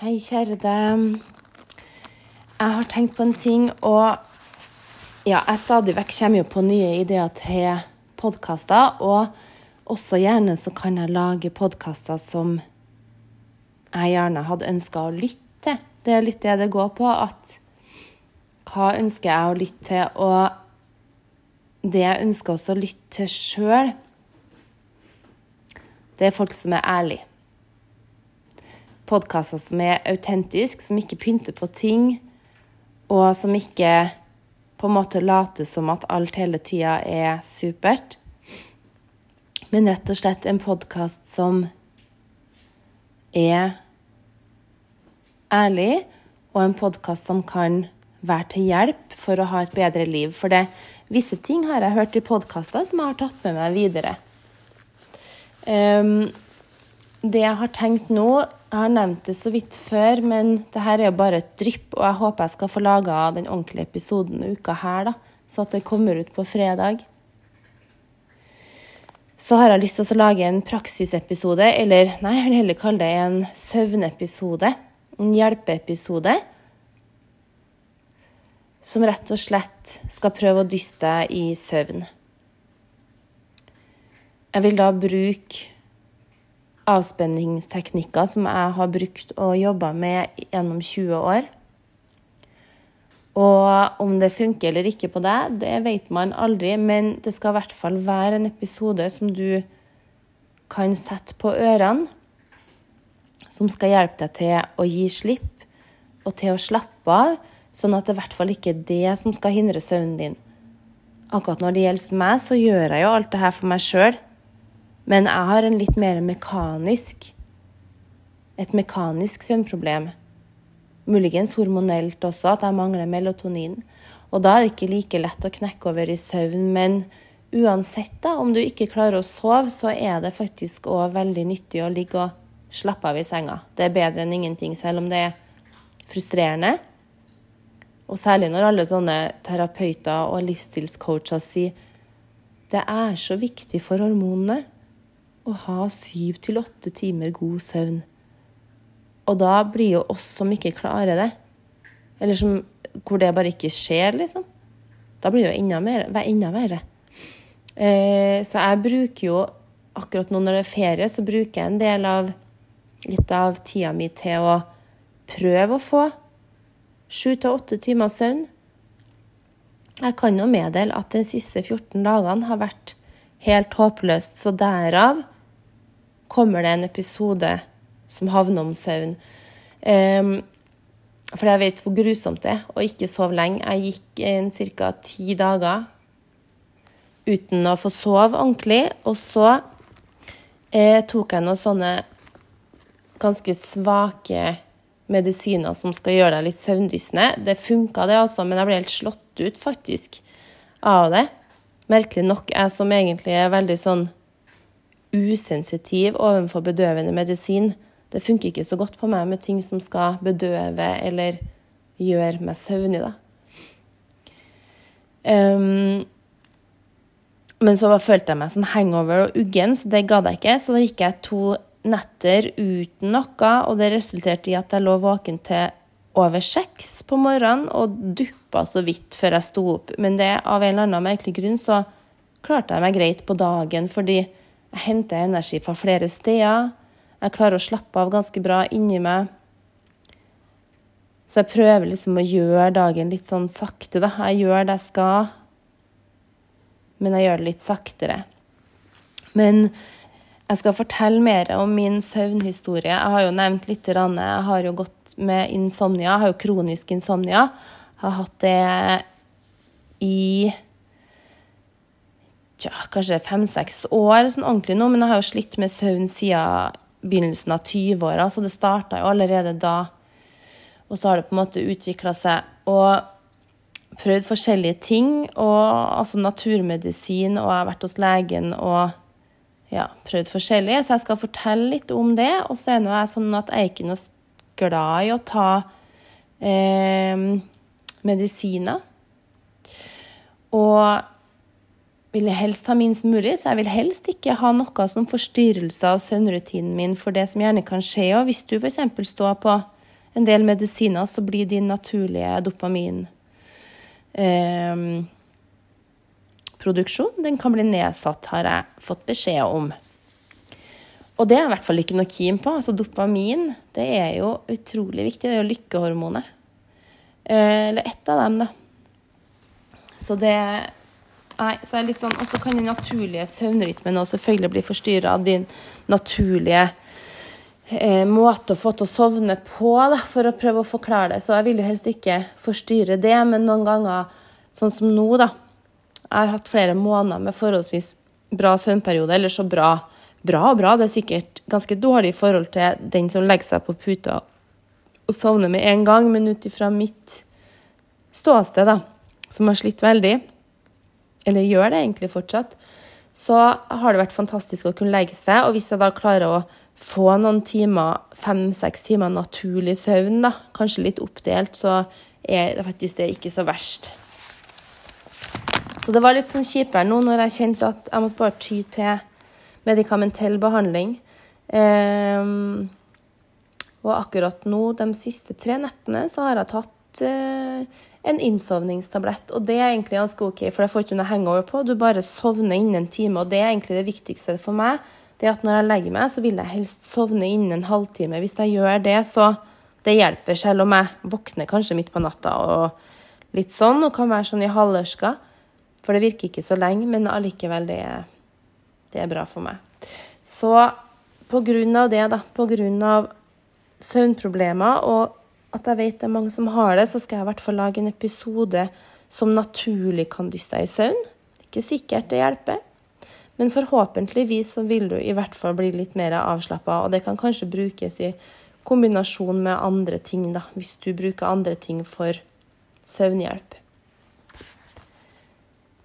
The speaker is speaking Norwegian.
Hei, kjære deg. Jeg har tenkt på en ting, og ja, jeg stadig vekk kommer jo på nye ideer til podkaster. Og også gjerne så kan jeg lage podkaster som jeg gjerne hadde ønska å lytte til. Det er litt det det går på. At hva ønsker jeg å lytte til? Og det jeg ønsker også å lytte til sjøl, det er folk som er ærlige podkaster som er autentiske, som ikke pynter på ting, og som ikke på en måte later som at alt hele tida er supert. Men rett og slett en podkast som er ærlig, og en podkast som kan være til hjelp for å ha et bedre liv. For det, visse ting har jeg hørt i podkaster som jeg har tatt med meg videre. Um, det jeg har tenkt nå, jeg har nevnt det så vidt før, men det her er jo bare et drypp, og jeg håper jeg skal få laga den ordentlige episoden uka her, da, så at det kommer ut på fredag. Så har jeg lyst til å lage en praksisepisode, eller nei, jeg vil heller kalle det en søvnepisode. En hjelpeepisode. Som rett og slett skal prøve å dyste deg i søvn. Jeg vil da bruke avspenningsteknikker som jeg har brukt og jobba med gjennom 20 år. Og om det funker eller ikke på deg, det vet man aldri, men det skal i hvert fall være en episode som du kan sette på ørene, som skal hjelpe deg til å gi slipp og til å slappe av, sånn at det i hvert fall ikke er det som skal hindre søvnen din. Akkurat når det gjelder meg, så gjør jeg jo alt det her for meg sjøl. Men jeg har en litt mer mekanisk Et mekanisk søvnproblem. Muligens hormonelt også, at jeg mangler melatonin. Og da er det ikke like lett å knekke over i søvn. Men uansett, da, om du ikke klarer å sove, så er det faktisk òg veldig nyttig å ligge og slappe av i senga. Det er bedre enn ingenting, selv om det er frustrerende. Og særlig når alle sånne terapeuter og livsstilscoacher sier det er så viktig for hormonene å ha syv til åtte timer god søvn. Og da blir jo oss som ikke klarer det, eller som, hvor det bare ikke skjer, liksom, da blir det jo enda, mer, enda verre. Eh, så jeg bruker jo akkurat nå når det er ferie, så bruker jeg en del av litt av tida mi til å prøve å få sju til åtte timer søvn. Jeg kan jo meddele at de siste 14 dagene har vært helt håpløst, så derav kommer det en episode som havner om søvn. Um, for jeg vet hvor grusomt det er å ikke sove lenge. Jeg gikk ca. ti dager uten å få sove ordentlig. Og så eh, tok jeg noen sånne ganske svake medisiner som skal gjøre deg litt søvndyssende. Det funka, det, altså, men jeg ble helt slått ut, faktisk, av det. Merkelig nok, jeg som egentlig er veldig sånn usensitiv overfor bedøvende medisin. Det funker ikke så godt på meg med ting som skal bedøve eller gjøre meg søvnig, da. Um, men så følte jeg meg sånn hangover og uggen, så det gadd jeg ikke. Så da gikk jeg to netter uten noe, og det resulterte i at jeg lå våken til over seks på morgenen og duppa så vidt før jeg sto opp. Men det, av en eller annen merkelig grunn så klarte jeg meg greit på dagen, fordi jeg henter energi fra flere steder. Jeg klarer å slappe av ganske bra inni meg. Så jeg prøver liksom å gjøre dagen litt sånn sakte, da. Jeg gjør det jeg skal, men jeg gjør det litt saktere. Men jeg skal fortelle mer om min søvnhistorie. Jeg har jo nevnt litt. Jeg har jo gått med insomnia. Jeg har jo kronisk insomnia. Har hatt det i tja, kanskje fem-seks år sånn ordentlig nå, men jeg har jo slitt med søvn siden begynnelsen av 20-åra, så det starta jo allerede da. Og så har det på en måte utvikla seg. Og prøvd forskjellige ting. Og altså naturmedisin, og jeg har vært hos legen og ja, prøvd forskjellig. Så jeg skal fortelle litt om det. Og så er jeg sånn at jeg er ikke noe glad i å ta eh, medisiner. Og vil jeg helst ha minst mulig, så jeg vil helst ikke ha noe som forstyrrelse av søvnrutinen min for det som gjerne kan skje. Og hvis du f.eks. står på en del medisiner, så blir din naturlige dopamin eh, produksjon, den kan bli nedsatt, har jeg fått beskjed om. Og det er i hvert fall ikke noe keen på. Altså dopamin, det er jo utrolig viktig. Det er jo lykkehormonet. Eh, eller ett av dem, da. Så det Nei, så er litt sånn Og så kan den naturlige søvnrytmen også selvfølgelig bli forstyrra av din naturlige eh, måte å få til å sovne på, da, for å prøve å forklare det. Så jeg vil jo helst ikke forstyrre det, men noen ganger, sånn som nå, da Jeg har hatt flere måneder med forholdsvis bra søvnperiode, eller så bra Bra og bra, det er sikkert ganske dårlig i forhold til den som legger seg på puta og sovne med en gang, men ut ifra mitt ståsted, da, som har slitt veldig, eller gjør det egentlig fortsatt, så har det vært fantastisk å kunne legge seg. Og hvis jeg da klarer å få noen timer, fem-seks timer naturlig søvn, da, kanskje litt oppdelt, så er det faktisk det ikke så verst. Så det var litt sånn kjipere nå når jeg kjente at jeg måtte bare ty til medikamentell behandling. Um, og akkurat nå, de siste tre nettene, så har jeg tatt eh, en innsovningstablett. Og det er egentlig ganske OK, for det får ikke noe hangover på. Du bare sovner innen en time, og det er egentlig det viktigste for meg. Det at når jeg legger meg, så vil jeg helst sovne innen en halvtime. Hvis jeg gjør det, så det hjelper, selv om jeg våkner kanskje midt på natta og litt sånn, og kan være sånn i halvørska. For det virker ikke så lenge, men allikevel, det, det er bra for meg. Så på grunn av det, da, på grunn av søvnproblemer og at jeg vet det er mange som har det, så skal jeg i hvert fall lage en episode som naturlig kan dyste deg i søvn. Ikke sikkert det hjelper, men forhåpentligvis så vil du i hvert fall bli litt mer avslappa, og det kan kanskje brukes i kombinasjon med andre ting, da, hvis du bruker andre ting for søvnhjelp.